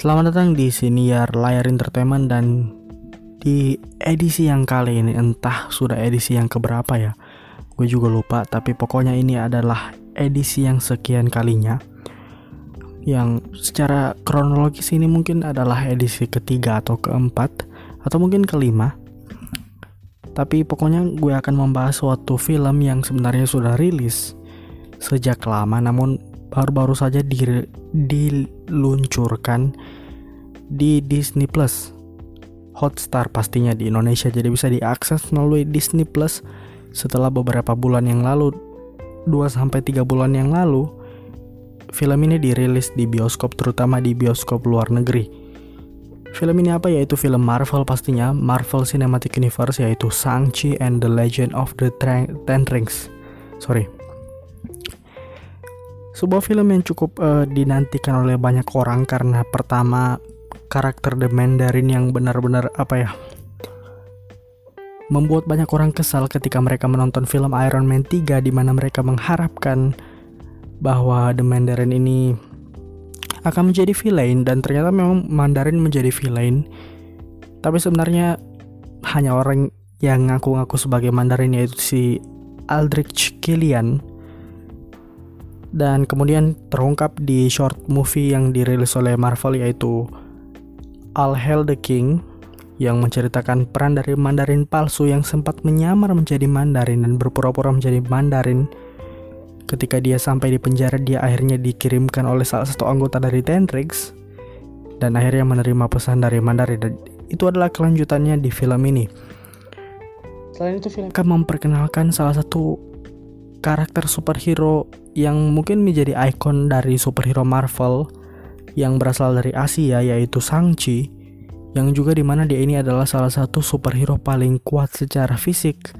Selamat datang di Siniar Layar Entertainment dan di edisi yang kali ini entah sudah edisi yang keberapa ya. Gue juga lupa, tapi pokoknya ini adalah edisi yang sekian kalinya. Yang secara kronologis ini mungkin adalah edisi ketiga atau keempat atau mungkin kelima. Tapi pokoknya gue akan membahas suatu film yang sebenarnya sudah rilis sejak lama namun baru-baru saja di, diluncurkan di Disney Plus. Hotstar pastinya di Indonesia jadi bisa diakses melalui Disney Plus setelah beberapa bulan yang lalu 2 sampai 3 bulan yang lalu film ini dirilis di bioskop terutama di bioskop luar negeri. Film ini apa yaitu film Marvel pastinya, Marvel Cinematic Universe yaitu Shang-Chi and the Legend of the Ten Rings. Sorry, sebuah film yang cukup uh, dinantikan oleh banyak orang karena pertama karakter The Mandarin yang benar-benar apa ya membuat banyak orang kesal ketika mereka menonton film Iron Man 3 di mana mereka mengharapkan bahwa The Mandarin ini akan menjadi villain dan ternyata memang Mandarin menjadi villain. Tapi sebenarnya hanya orang yang ngaku-ngaku sebagai Mandarin yaitu si Aldrich Killian dan kemudian terungkap di short movie yang dirilis oleh Marvel yaitu All Hail the King yang menceritakan peran dari Mandarin palsu yang sempat menyamar menjadi Mandarin dan berpura-pura menjadi Mandarin. Ketika dia sampai di penjara, dia akhirnya dikirimkan oleh salah satu anggota dari Tenrix dan akhirnya menerima pesan dari Mandarin. Dan itu adalah kelanjutannya di film ini. Selain itu, film akan memperkenalkan salah satu karakter superhero yang mungkin menjadi ikon dari superhero Marvel yang berasal dari Asia yaitu Shang-Chi yang juga di mana dia ini adalah salah satu superhero paling kuat secara fisik.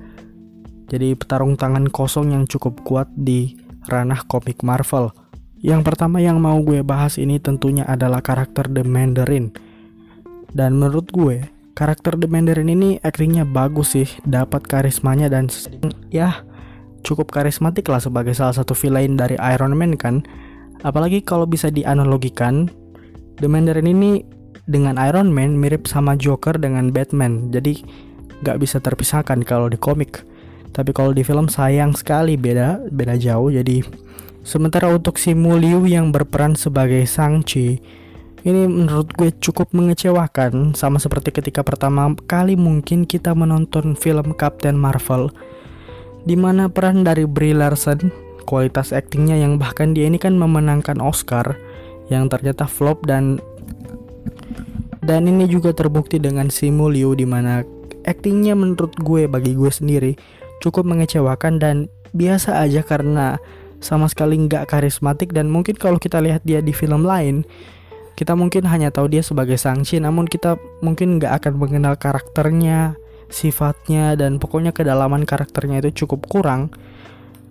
Jadi petarung tangan kosong yang cukup kuat di ranah komik Marvel. Yang pertama yang mau gue bahas ini tentunya adalah karakter The Mandarin. Dan menurut gue karakter The Mandarin ini aktingnya bagus sih dapat karismanya dan ya cukup karismatik lah sebagai salah satu villain dari Iron Man kan. Apalagi kalau bisa dianalogikan, The Mandarin ini dengan Iron Man mirip sama Joker dengan Batman. Jadi gak bisa terpisahkan kalau di komik. Tapi kalau di film sayang sekali beda, beda jauh. Jadi sementara untuk si Muliu yang berperan sebagai Shang-Chi, ini menurut gue cukup mengecewakan sama seperti ketika pertama kali mungkin kita menonton film Captain Marvel di mana peran dari Brie Larson, kualitas aktingnya yang bahkan dia ini kan memenangkan Oscar yang ternyata flop dan dan ini juga terbukti dengan Simu Liu di mana aktingnya menurut gue bagi gue sendiri cukup mengecewakan dan biasa aja karena sama sekali nggak karismatik dan mungkin kalau kita lihat dia di film lain kita mungkin hanya tahu dia sebagai Shang-Chi namun kita mungkin nggak akan mengenal karakternya sifatnya dan pokoknya kedalaman karakternya itu cukup kurang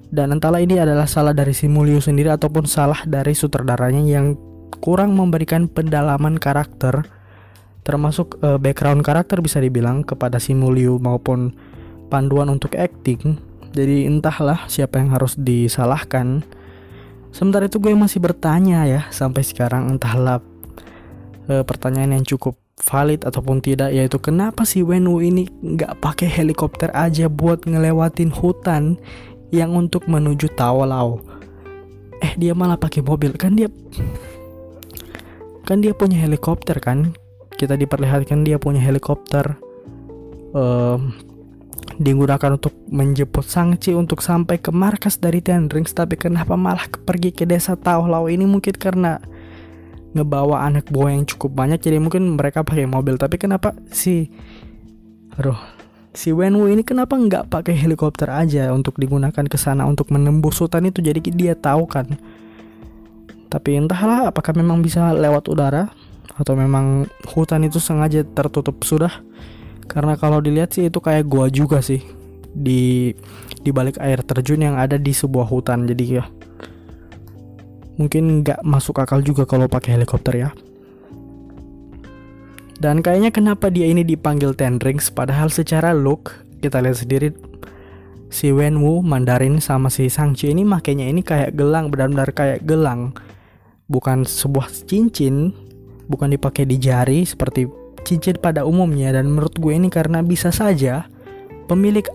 dan entahlah ini adalah salah dari Simulio sendiri ataupun salah dari sutradaranya yang kurang memberikan pendalaman karakter termasuk uh, background karakter bisa dibilang kepada Simulio maupun panduan untuk acting. Jadi entahlah siapa yang harus disalahkan. Sementara itu gue masih bertanya ya sampai sekarang entahlah uh, pertanyaan yang cukup valid ataupun tidak yaitu kenapa si Wenwu ini nggak pakai helikopter aja buat ngelewatin hutan yang untuk menuju Tawalau eh dia malah pakai mobil. Kan dia kan dia punya helikopter kan? Kita diperlihatkan dia punya helikopter um, digunakan untuk menjemput Sangci untuk sampai ke markas dari Ten Rings. Tapi kenapa malah pergi ke desa Tawalau ini? Mungkin karena ngebawa anak buah yang cukup banyak. Jadi mungkin mereka pakai mobil. Tapi kenapa si aduh si Wenwu ini kenapa nggak pakai helikopter aja untuk digunakan ke sana untuk menembus hutan itu? Jadi dia tahu kan. Tapi entahlah apakah memang bisa lewat udara atau memang hutan itu sengaja tertutup sudah. Karena kalau dilihat sih itu kayak gua juga sih di di balik air terjun yang ada di sebuah hutan. Jadi ya mungkin nggak masuk akal juga kalau pakai helikopter ya. Dan kayaknya kenapa dia ini dipanggil Ten Rings padahal secara look kita lihat sendiri si Wenwu, Mandarin sama si Sangchi ini makanya ini kayak gelang benar-benar kayak gelang. Bukan sebuah cincin bukan dipakai di jari seperti cincin pada umumnya. Dan menurut gue ini karena bisa saja pemilik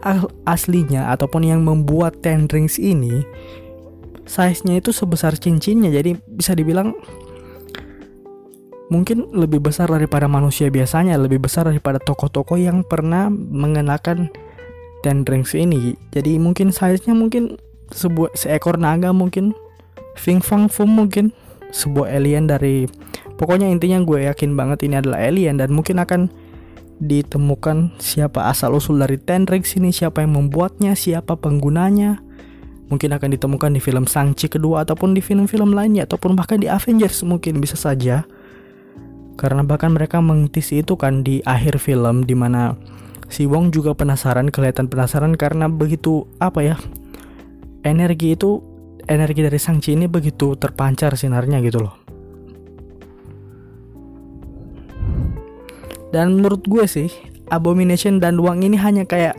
aslinya ataupun yang membuat ten rings ini size-nya itu sebesar cincinnya. Jadi bisa dibilang mungkin lebih besar daripada manusia biasanya lebih besar daripada toko-toko yang pernah mengenakan ten rings ini. Jadi mungkin size-nya mungkin sebuah seekor naga mungkin Fing Fang Fum mungkin sebuah alien dari pokoknya intinya gue yakin banget ini adalah alien dan mungkin akan ditemukan siapa asal usul dari Ten Rings ini siapa yang membuatnya siapa penggunanya. Mungkin akan ditemukan di film Sangchi kedua ataupun di film-film lainnya ataupun bahkan di Avengers mungkin bisa saja karena bahkan mereka mengintisi itu kan di akhir film di mana si Wong juga penasaran kelihatan penasaran karena begitu apa ya energi itu energi dari sang Chi ini begitu terpancar sinarnya gitu loh. Dan menurut gue sih, Abomination dan Wang ini hanya kayak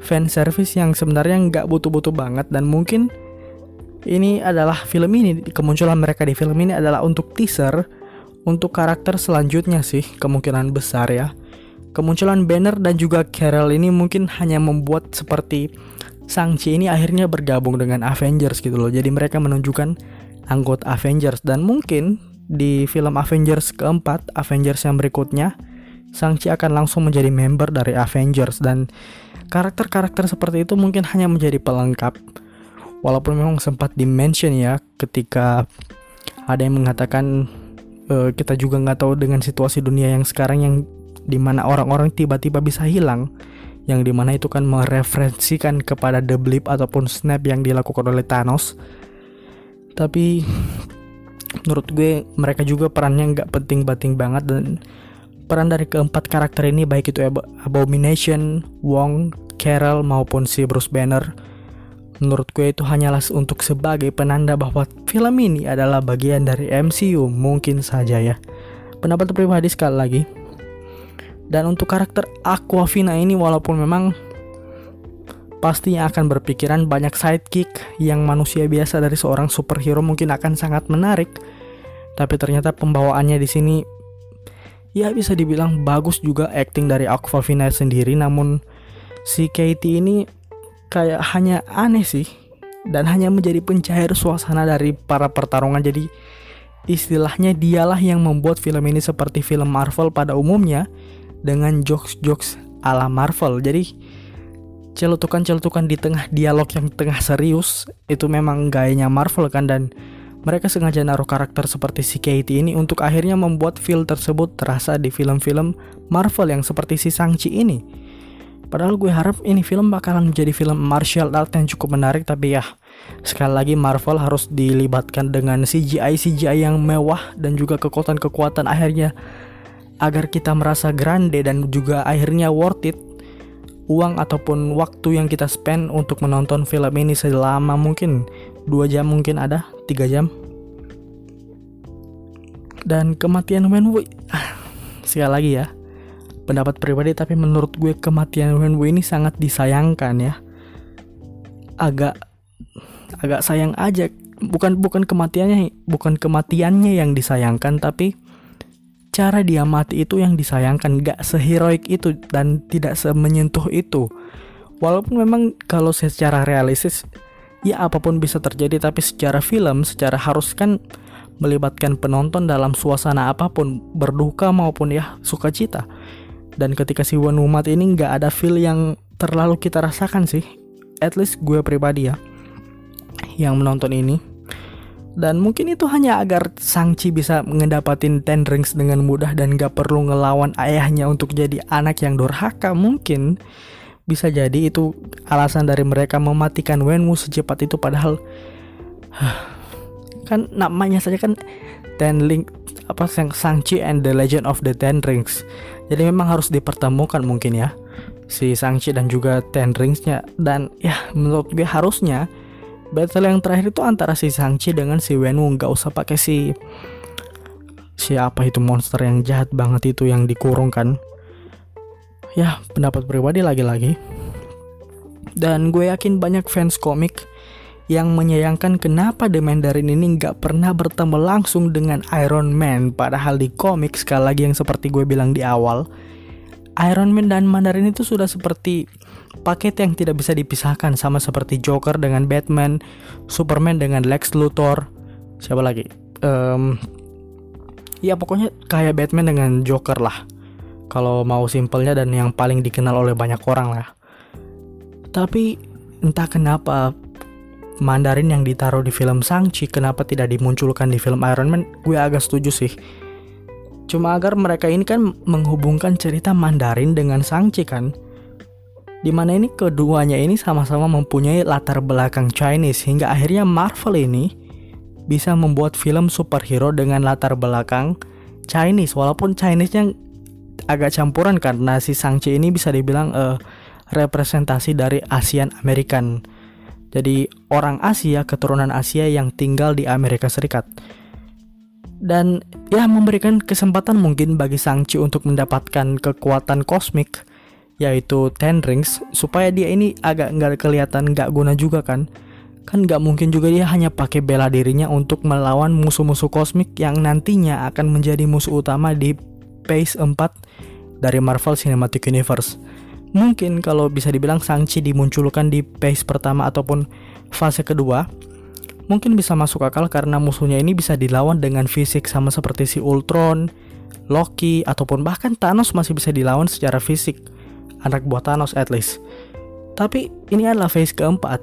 fan service yang sebenarnya nggak butuh-butuh banget dan mungkin ini adalah film ini kemunculan mereka di film ini adalah untuk teaser untuk karakter selanjutnya sih kemungkinan besar ya. Kemunculan Banner dan juga Carol ini mungkin hanya membuat seperti Shang-Chi ini akhirnya bergabung dengan Avengers gitu loh. Jadi mereka menunjukkan anggota Avengers dan mungkin di film Avengers keempat, Avengers yang berikutnya, Shang-Chi akan langsung menjadi member dari Avengers dan karakter-karakter seperti itu mungkin hanya menjadi pelengkap. Walaupun memang sempat dimention ya ketika ada yang mengatakan uh, kita juga nggak tahu dengan situasi dunia yang sekarang yang di mana orang-orang tiba-tiba bisa hilang. Yang di mana itu kan mereferensikan kepada The Blip ataupun Snap yang dilakukan oleh Thanos. Tapi menurut gue mereka juga perannya nggak penting-penting banget dan peran dari keempat karakter ini baik itu Abomination, Wong, Carol maupun si Bruce Banner menurut gue itu hanyalah untuk sebagai penanda bahwa film ini adalah bagian dari MCU mungkin saja ya. Pendapat pribadi sekali lagi. Dan untuk karakter Aquafina ini walaupun memang pastinya akan berpikiran banyak sidekick yang manusia biasa dari seorang superhero mungkin akan sangat menarik. Tapi ternyata pembawaannya di sini ya bisa dibilang bagus juga acting dari Aquafina sendiri. Namun si Katie ini kayak hanya aneh sih dan hanya menjadi pencair suasana dari para pertarungan jadi istilahnya dialah yang membuat film ini seperti film Marvel pada umumnya dengan jokes-jokes ala Marvel. Jadi celutukan-celutukan di tengah dialog yang tengah serius itu memang gayanya Marvel kan dan mereka sengaja naruh karakter seperti si Katie ini untuk akhirnya membuat feel tersebut terasa di film-film Marvel yang seperti si Shang-Chi ini. Padahal gue harap ini film bakalan menjadi film martial art yang cukup menarik tapi ya sekali lagi Marvel harus dilibatkan dengan CGI CGI yang mewah dan juga kekuatan-kekuatan akhirnya agar kita merasa grande dan juga akhirnya worth it uang ataupun waktu yang kita spend untuk menonton film ini selama mungkin dua jam mungkin ada tiga jam. Dan kematian Wenwu ah, sekali lagi ya pendapat pribadi tapi menurut gue kematian Wenwu ini sangat disayangkan ya. Agak agak sayang aja. Bukan bukan kematiannya bukan kematiannya yang disayangkan tapi cara dia mati itu yang disayangkan. Gak seheroik itu dan tidak semenyentuh itu. Walaupun memang kalau secara realistis ya apa pun bisa terjadi tapi secara film secara harus kan melibatkan penonton dalam suasana apa pun berduka maupun ya sukacita dan ketika si Wan Umat ini nggak ada feel yang terlalu kita rasakan sih. At least gue pribadi ya yang menonton ini. Dan mungkin itu hanya agar Sangchi bisa ngedapatin Ten Rings dengan mudah dan gak perlu ngelawan ayahnya untuk jadi anak yang durhaka. Mungkin bisa jadi itu alasan dari mereka mematikan Wenwu secepat itu padahal kan namanya saja kan Ten Link apa Sangchi and the Legend of the Ten Rings. Jadi memang harus dipertemukan mungkin ya si Sangchi dan juga Ten Ringsnya. Dan ya menurut gue harusnya battle yang terakhir itu antara si Shang-Chi dengan si Wenwu nggak usah pakai si siapa itu monster yang jahat banget itu yang dikurung kan. Ya pendapat pribadi lagi-lagi. Dan gue yakin banyak fans komik yang menyayangkan kenapa The Mandarin ini nggak pernah bertemu langsung dengan Iron Man padahal di komik sekali lagi yang seperti gue bilang di awal Iron Man dan Mandarin itu sudah seperti paket yang tidak bisa dipisahkan sama seperti Joker dengan Batman, Superman dengan Lex Luthor, siapa lagi? Um, ya pokoknya kayak Batman dengan Joker lah. Kalau mau simpelnya dan yang paling dikenal oleh banyak orang lah. Tapi entah kenapa Mandarin yang ditaruh di film Shang-Chi kenapa tidak dimunculkan di film Iron Man? Gue agak setuju sih. Cuma agar mereka ini kan menghubungkan cerita Mandarin dengan Shang-Chi kan? Di mana ini keduanya ini sama-sama mempunyai latar belakang Chinese hingga akhirnya Marvel ini bisa membuat film superhero dengan latar belakang Chinese. Walaupun Chinese-nya agak campuran karena si Shang-Chi ini bisa dibilang uh, representasi dari Asian American jadi orang Asia keturunan Asia yang tinggal di Amerika Serikat. Dan ya memberikan kesempatan mungkin bagi Sangchi untuk mendapatkan kekuatan kosmik yaitu Ten Rings supaya dia ini agak nggak kelihatan nggak guna juga kan kan nggak mungkin juga dia hanya pakai bela dirinya untuk melawan musuh-musuh kosmik yang nantinya akan menjadi musuh utama di Phase 4 dari Marvel Cinematic Universe Mungkin kalau bisa dibilang Sangchi dimunculkan di phase pertama ataupun fase kedua, mungkin bisa masuk akal karena musuhnya ini bisa dilawan dengan fisik sama seperti si Ultron, Loki, ataupun bahkan Thanos masih bisa dilawan secara fisik. Anak buah Thanos at least. Tapi ini adalah phase keempat.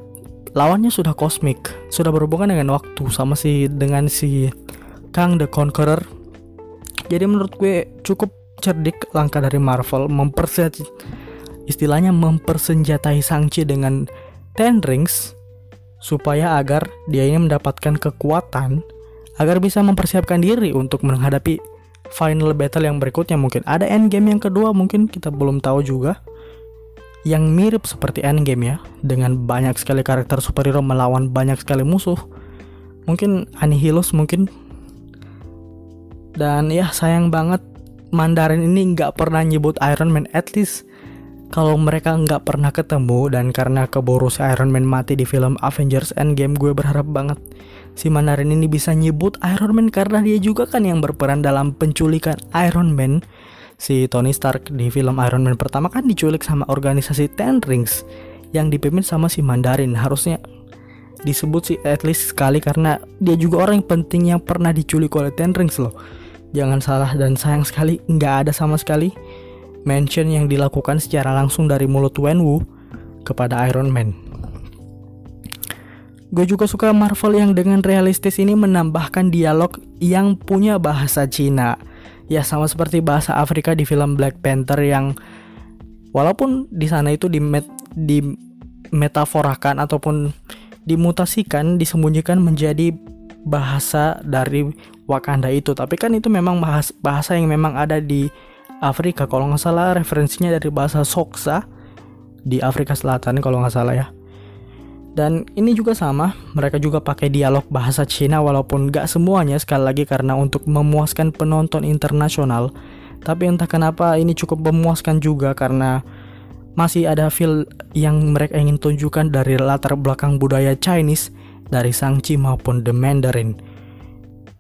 Lawannya sudah kosmik, sudah berhubungan dengan waktu sama si dengan si Kang the Conqueror. Jadi menurut gue cukup cerdik langkah dari Marvel mempersiapkan istilahnya mempersenjatai Sangchi dengan Ten Rings supaya agar dia ini mendapatkan kekuatan agar bisa mempersiapkan diri untuk menghadapi final battle yang berikutnya. Mungkin ada end game yang kedua mungkin kita belum tahu juga yang mirip seperti end game ya dengan banyak sekali karakter superhero melawan banyak sekali musuh. Mungkin Annihilus mungkin. Dan ya sayang banget Mandarin ini nggak pernah nyebut Iron Man at least kalau mereka nggak pernah ketemu dan karena keburu si Iron Man mati di film Avengers Endgame gue berharap banget si Mandarin ini bisa nyebut Iron Man karena dia juga kan yang berperan dalam penculikan Iron Man. Si Tony Stark di film Iron Man pertama kan diculik sama organisasi Ten Rings yang dipimpin sama si Mandarin. Harusnya disebut sih at least sekali karena dia juga orang yang penting yang pernah diculik oleh Ten Rings loh. Jangan salah dan sayang sekali nggak ada sama sekali mention yang dilakukan secara langsung dari mulut Wenwu kepada Iron Man. Gue juga suka Marvel yang dengan realistis ini menambahkan dialog yang punya bahasa Cina. Ya sama seperti bahasa Afrika di film Black Panther yang walaupun di sana itu di met, di metaforakan ataupun dimutasikan disembunyikan menjadi bahasa dari Wakanda itu tapi kan itu memang bahasa, bahasa yang memang ada di Afrika kalau nggak salah referensinya dari bahasa Soksa di Afrika Selatan kalau nggak salah ya. Dan ini juga sama mereka juga pakai dialog bahasa Cina walaupun nggak semuanya sekali lagi karena untuk memuaskan penonton internasional. Tapi entah kenapa ini cukup memuaskan juga karena masih ada feel yang mereka ingin tunjukkan dari latar belakang budaya Chinese dari Sangchi maupun The Mandarin.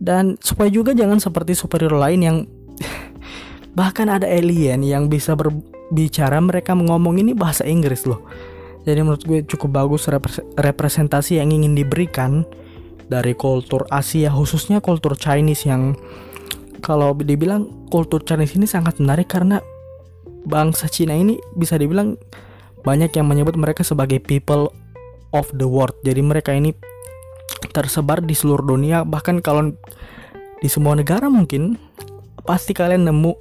Dan supaya juga jangan seperti superhero lain yang Bahkan ada alien yang bisa berbicara mereka ngomong ini bahasa Inggris loh. Jadi menurut gue cukup bagus representasi yang ingin diberikan dari kultur Asia khususnya kultur Chinese yang kalau dibilang kultur Chinese ini sangat menarik karena bangsa Cina ini bisa dibilang banyak yang menyebut mereka sebagai people of the world. Jadi mereka ini tersebar di seluruh dunia bahkan kalau di semua negara mungkin pasti kalian nemu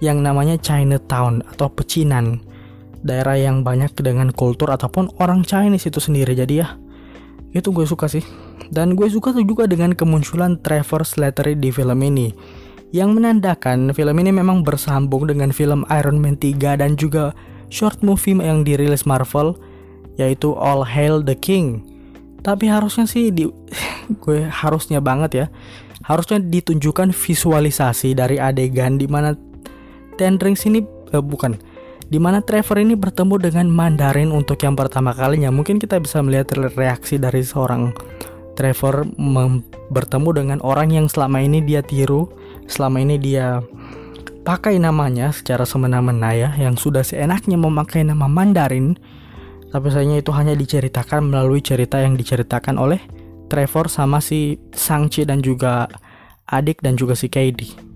yang namanya Chinatown atau pecinan. Daerah yang banyak dengan kultur ataupun orang Chinese itu sendiri jadi ya itu gue suka sih. Dan gue suka juga dengan kemunculan Trevor Slattery di film ini yang menandakan film ini memang bersambung dengan film Iron Man 3 dan juga short movie yang dirilis Marvel yaitu All Hail the King. Tapi harusnya sih di gue harusnya banget ya harusnya ditunjukkan visualisasi dari adegan di mana Ten Rings ini uh, bukan Di mana Trevor ini bertemu dengan Mandarin untuk yang pertama kalinya. Mungkin kita bisa melihat reaksi dari seorang Trevor bertemu dengan orang yang selama ini dia tiru, selama ini dia pakai namanya secara semena-mena ya, yang sudah seenaknya memakai nama Mandarin. Tapi sayangnya itu hanya diceritakan melalui cerita yang diceritakan oleh Trevor sama si Sangchi dan juga adik dan juga si Katie.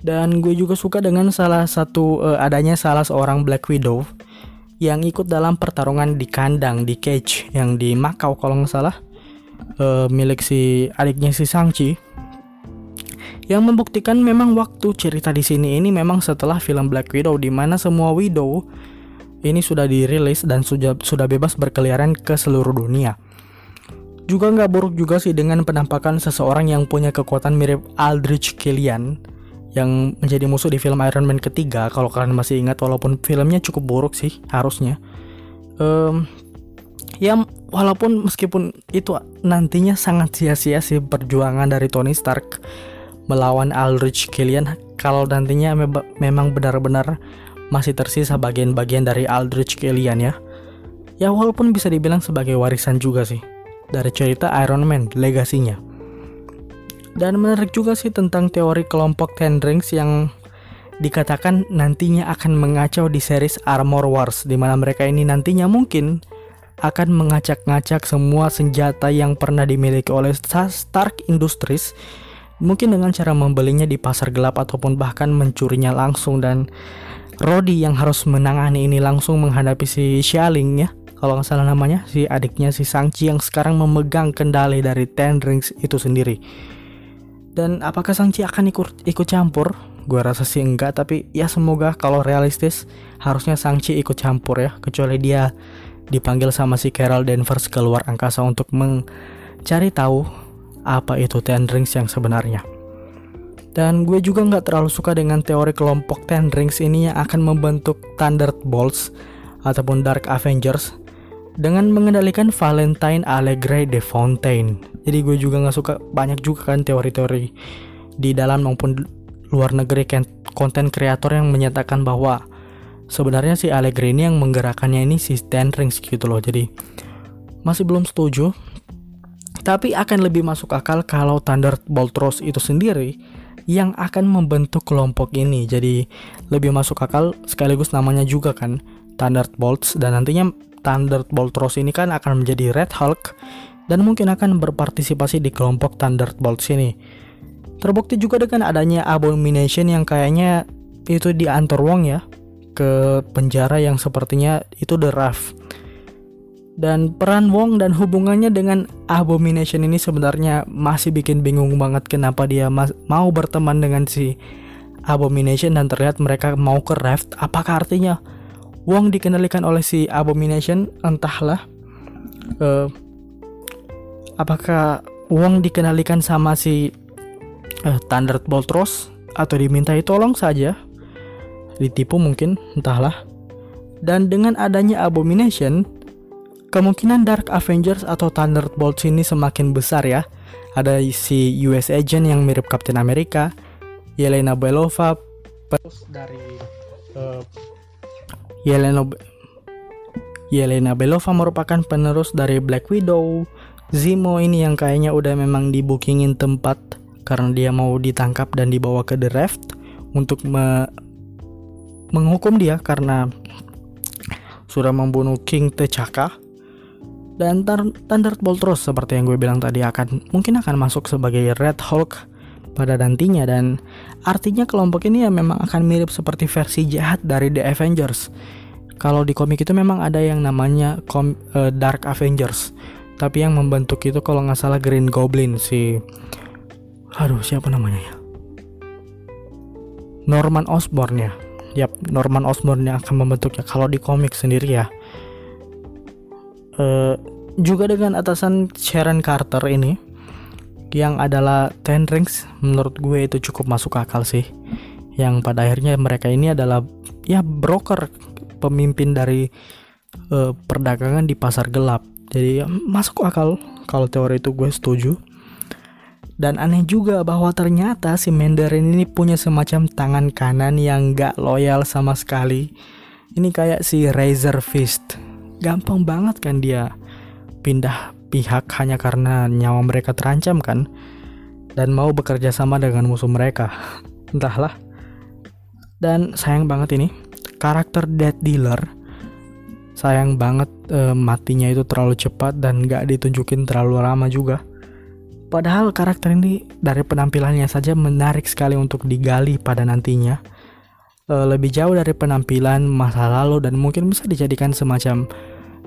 Dan gue juga suka dengan salah satu uh, adanya salah seorang Black Widow yang ikut dalam pertarungan di kandang di cage yang di Macau kalau nggak salah. Uh, milik si adiknya si Sangchi yang membuktikan memang waktu cerita di sini ini memang setelah film Black Widow di mana semua Widow ini sudah dirilis dan sudah sudah bebas berkeliaran ke seluruh dunia. Juga nggak buruk juga sih dengan penampakan seseorang yang punya kekuatan mirip Aldrich Killian yang menjadi musuh di film Iron Man ketiga kalau kalian masih ingat walaupun filmnya cukup buruk sih harusnya. Um, ya walaupun meskipun itu nantinya sangat sia-sia sih perjuangan dari Tony Stark melawan Aldrich Killian kalau nantinya me memang benar-benar masih tersisa bagian-bagian dari Aldrich Killian ya. Ya walaupun bisa dibilang sebagai warisan juga sih dari cerita Iron Man legasinya dan menarik juga sih tentang teori kelompok Ten Rings yang dikatakan nantinya akan mengacau di series Armor Wars di mana mereka ini nantinya mungkin akan mengacak-ngacak semua senjata yang pernah dimiliki oleh Stark Industries mungkin dengan cara membelinya di pasar gelap ataupun bahkan mencurinya langsung. Dan Rodi yang harus menangani ini langsung menghadapi si Xialing ya kalau nggak salah namanya si adiknya si Sangchi yang sekarang memegang kendali dari Ten Rings itu sendiri dan apakah Sangchi akan ikut ikut campur? Gue rasa sih enggak, tapi ya semoga kalau realistis harusnya Sangchi ikut campur ya, kecuali dia dipanggil sama si Carol Danvers keluar angkasa untuk mencari tahu apa itu Ten Rings yang sebenarnya. Dan gue juga nggak terlalu suka dengan teori kelompok Ten Rings ini yang akan membentuk Thunderbolts ataupun Dark Avengers dengan mengendalikan Valentine Allegre de Fontaine. Jadi gue juga nggak suka banyak juga kan teori-teori di dalam maupun luar negeri konten kreator yang menyatakan bahwa sebenarnya si Allegre ini yang menggerakkannya ini si Ten Rings gitu loh. Jadi masih belum setuju. Tapi akan lebih masuk akal kalau Thunderbolt Rose itu sendiri yang akan membentuk kelompok ini. Jadi lebih masuk akal sekaligus namanya juga kan Thunderbolts dan nantinya Thunderbolt Rose ini kan akan menjadi Red Hulk dan mungkin akan berpartisipasi di kelompok Thunderbolt sini. Terbukti juga dengan adanya Abomination yang kayaknya itu diantar Wong ya ke penjara yang sepertinya itu The Raft. Dan peran Wong dan hubungannya dengan Abomination ini sebenarnya masih bikin bingung banget kenapa dia mau berteman dengan si Abomination dan terlihat mereka mau ke Raft. Apakah artinya Wong dikendalikan oleh si Abomination entahlah uh, apakah Wong dikendalikan sama si uh, Thunderbolt Rose atau dimintai tolong saja? Ditipu mungkin entahlah. Dan dengan adanya Abomination kemungkinan Dark Avengers atau Thunderbolt ini semakin besar ya. Ada si US Agent yang mirip Captain America Yelena Belova dari uh, Yelena Yelena Belova merupakan penerus dari Black Widow. Zemo ini yang kayaknya udah memang dibookingin tempat karena dia mau ditangkap dan dibawa ke The Raft untuk me menghukum dia karena sudah membunuh King T'Chaka dan Thunderbolt terus seperti yang gue bilang tadi akan mungkin akan masuk sebagai Red Hulk pada nantinya dan artinya kelompok ini ya memang akan mirip seperti versi jahat dari The Avengers. Kalau di komik itu memang ada yang namanya kom, uh, Dark Avengers, tapi yang membentuk itu kalau nggak salah Green Goblin si, aduh siapa namanya ya? Norman Osborn ya. Yap, Norman Osborn yang akan membentuknya. Kalau di komik sendiri ya, uh, juga dengan atasan Sharon Carter ini yang adalah Ten Rings menurut gue itu cukup masuk akal sih yang pada akhirnya mereka ini adalah ya broker pemimpin dari uh, perdagangan di pasar gelap jadi ya, masuk akal kalau teori itu gue setuju Dan aneh juga bahwa ternyata si Mandarin ini punya semacam tangan kanan yang gak loyal sama sekali. Ini kayak si Razor Fist. Gampang banget kan dia pindah pihak hanya karena nyawa mereka terancam kan. Dan mau bekerja sama dengan musuh mereka. Entahlah. Dan sayang banget ini. Karakter Dead Dealer. Sayang banget eh, matinya itu terlalu cepat dan gak ditunjukin terlalu lama juga Padahal karakter ini dari penampilannya saja menarik sekali untuk digali pada nantinya. E, lebih jauh dari penampilan masa lalu dan mungkin bisa dijadikan semacam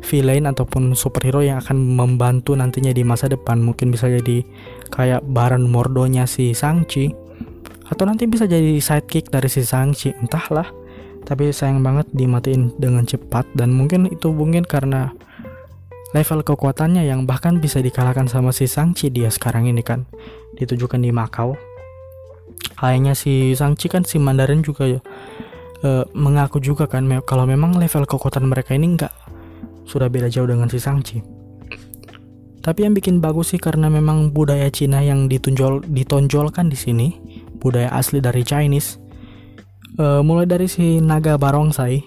villain ataupun superhero yang akan membantu nantinya di masa depan. Mungkin bisa jadi kayak Baron Mordonya si Sangchi atau nanti bisa jadi sidekick dari si Sangchi, entahlah. Tapi sayang banget dimatiin dengan cepat dan mungkin itu mungkin karena level kekuatannya yang bahkan bisa dikalahkan sama si Sangchi dia sekarang ini kan ditujukan di Makau kayaknya si Sangchi kan si Mandarin juga ya e, mengaku juga kan me kalau memang level kekuatan mereka ini enggak sudah beda jauh dengan si Sangchi. Tapi yang bikin bagus sih karena memang budaya Cina yang ditunjol ditonjolkan di sini budaya asli dari Chinese e, mulai dari si naga barongsai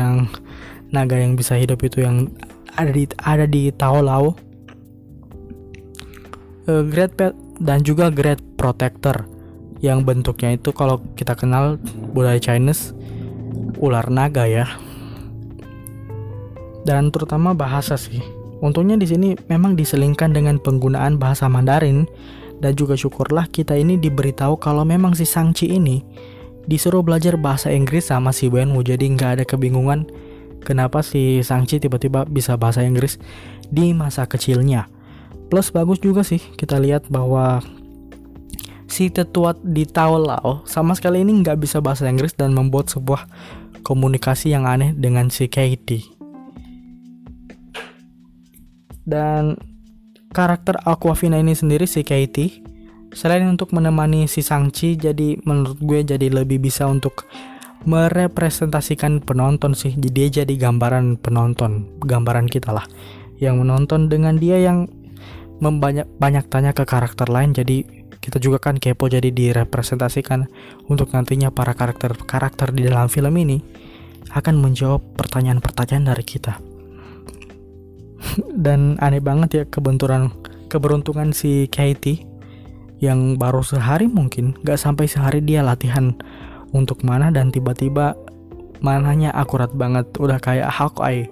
yang naga yang bisa hidup itu yang ada di ada di Taolau uh, Great Pet dan juga Great Protector yang bentuknya itu kalau kita kenal budaya Chinese ular naga ya dan terutama bahasa sih untungnya di sini memang diselingkan dengan penggunaan bahasa Mandarin dan juga syukurlah kita ini diberitahu kalau memang si Sangchi ini disuruh belajar bahasa Inggris sama si Wenwu jadi nggak ada kebingungan kenapa si Sangchi tiba-tiba bisa bahasa Inggris di masa kecilnya. Plus bagus juga sih kita lihat bahwa si tetua di Taolao sama sekali ini nggak bisa bahasa Inggris dan membuat sebuah komunikasi yang aneh dengan si Katie. Dan karakter Aquafina ini sendiri si Katie selain untuk menemani si Sangchi jadi menurut gue jadi lebih bisa untuk merepresentasikan penonton sih. Jadi dia jadi gambaran penonton gambaran kita lah yang menonton dengan dia yang membanyak banyak tanya ke karakter lain. Jadi kita juga kan kepo jadi direpresentasikan untuk nantinya para karakter karakter di dalam film ini akan menjawab pertanyaan-pertanyaan dari kita dan aneh banget ya kebenturan keberuntungan si Katie yang baru sehari mungkin gak sampai sehari dia latihan untuk mana dan tiba-tiba mananya akurat banget udah kayak Hawkeye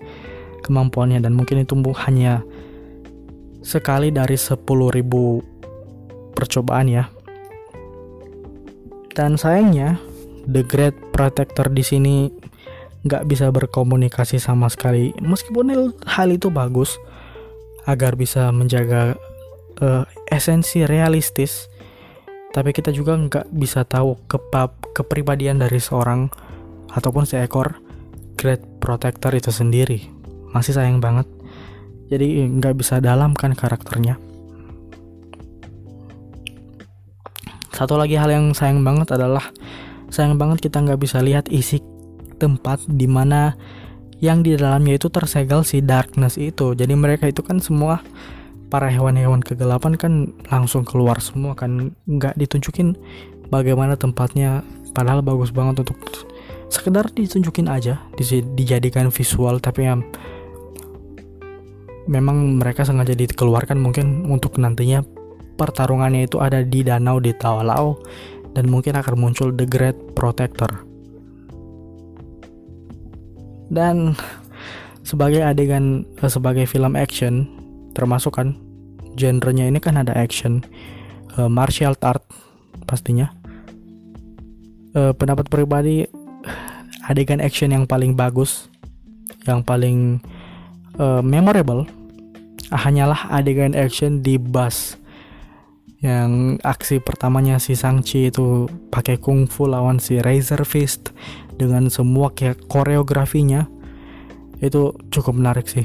kemampuannya dan mungkin itu hanya sekali dari 10.000 percobaan ya. Dan sayangnya The Great Protector di sini nggak bisa berkomunikasi sama sekali. Meskipun hal itu bagus agar bisa menjaga uh, esensi realistis tapi kita juga nggak bisa tahu kepribadian dari seorang ataupun seekor Great Protector itu sendiri. Masih sayang banget. Jadi nggak bisa dalam kan karakternya. Satu lagi hal yang sayang banget adalah sayang banget kita nggak bisa lihat isi tempat di mana yang di dalamnya itu tersegel si darkness itu. Jadi mereka itu kan semua para hewan-hewan kegelapan kan langsung keluar semua kan. Nggak ditunjukin bagaimana tempatnya padahal bagus banget untuk sekedar ditunjukin aja dijadikan visual. Tapi ya memang mereka sengaja dikeluarkan mungkin untuk nantinya pertarungannya itu ada di danau di Tawalau dan mungkin akan muncul The Great Protector dan sebagai adegan eh, sebagai film action termasuk kan genrenya ini kan ada action uh, martial art pastinya. Uh, pendapat pribadi adegan action yang paling bagus yang paling uh, memorable hanyalah adegan action di bus. Yang aksi pertamanya si Sangchi itu pakai kungfu lawan si Razor Fist dengan semua kayak koreografinya itu cukup menarik sih.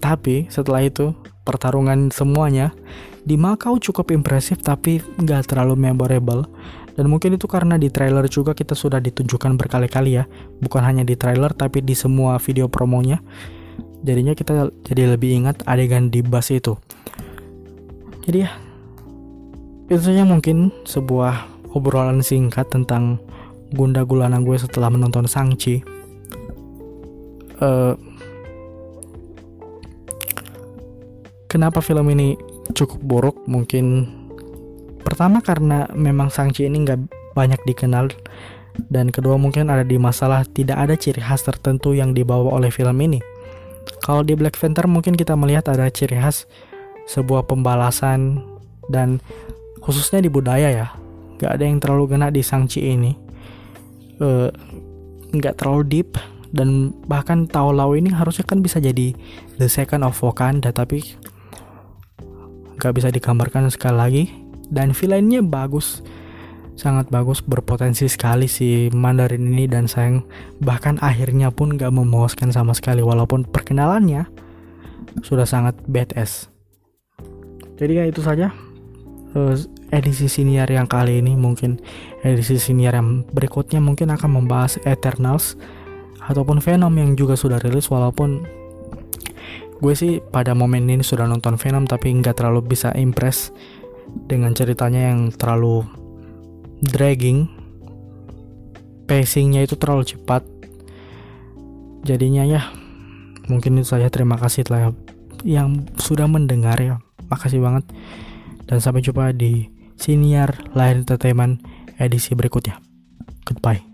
Tapi setelah itu pertarungan semuanya di Macau cukup impresif tapi nggak terlalu memorable. Dan mungkin itu karena di trailer juga kita sudah ditunjukkan berkali-kali ya. Bukan hanya di trailer tapi di semua video promonya. Jadinya kita jadi lebih ingat adegan di bus itu. Jadi ya itu saja mungkin sebuah obrolan singkat tentang gunda gulana gue setelah menonton Sangchi. Uh, kenapa film ini cukup buruk? Mungkin pertama karena memang Sangchi ini nggak banyak dikenal dan kedua mungkin ada di masalah tidak ada ciri khas tertentu yang dibawa oleh film ini. Kalau di Black Panther mungkin kita melihat ada ciri khas sebuah pembalasan dan khususnya di budaya ya. Gak ada yang terlalu kena di Sangchi ini. Uh, nggak terlalu deep dan bahkan Tao Lao ini harusnya kan bisa jadi the second of Wakanda tapi nggak bisa digambarkan sekali lagi. Dan villainnya bagus sangat bagus berpotensi sekali si Mandarin ini dan sayang bahkan akhirnya pun gak memuaskan sama sekali walaupun perkenalannya sudah sangat badass. Jadi ya itu saja edisi senior yang kali ini mungkin edisi senior yang berikutnya mungkin akan membahas Eternals ataupun Venom yang juga sudah rilis walaupun gue sih pada momen ini sudah nonton Venom tapi nggak terlalu bisa impress dengan ceritanya yang terlalu dragging. Pacingnya itu terlalu cepat. Jadinya ya mungkin itu saja. Terima kasih telah yang sudah mendengar ya. Makasih banget dan sampai jumpa di senior layar entertainment edisi berikutnya. Goodbye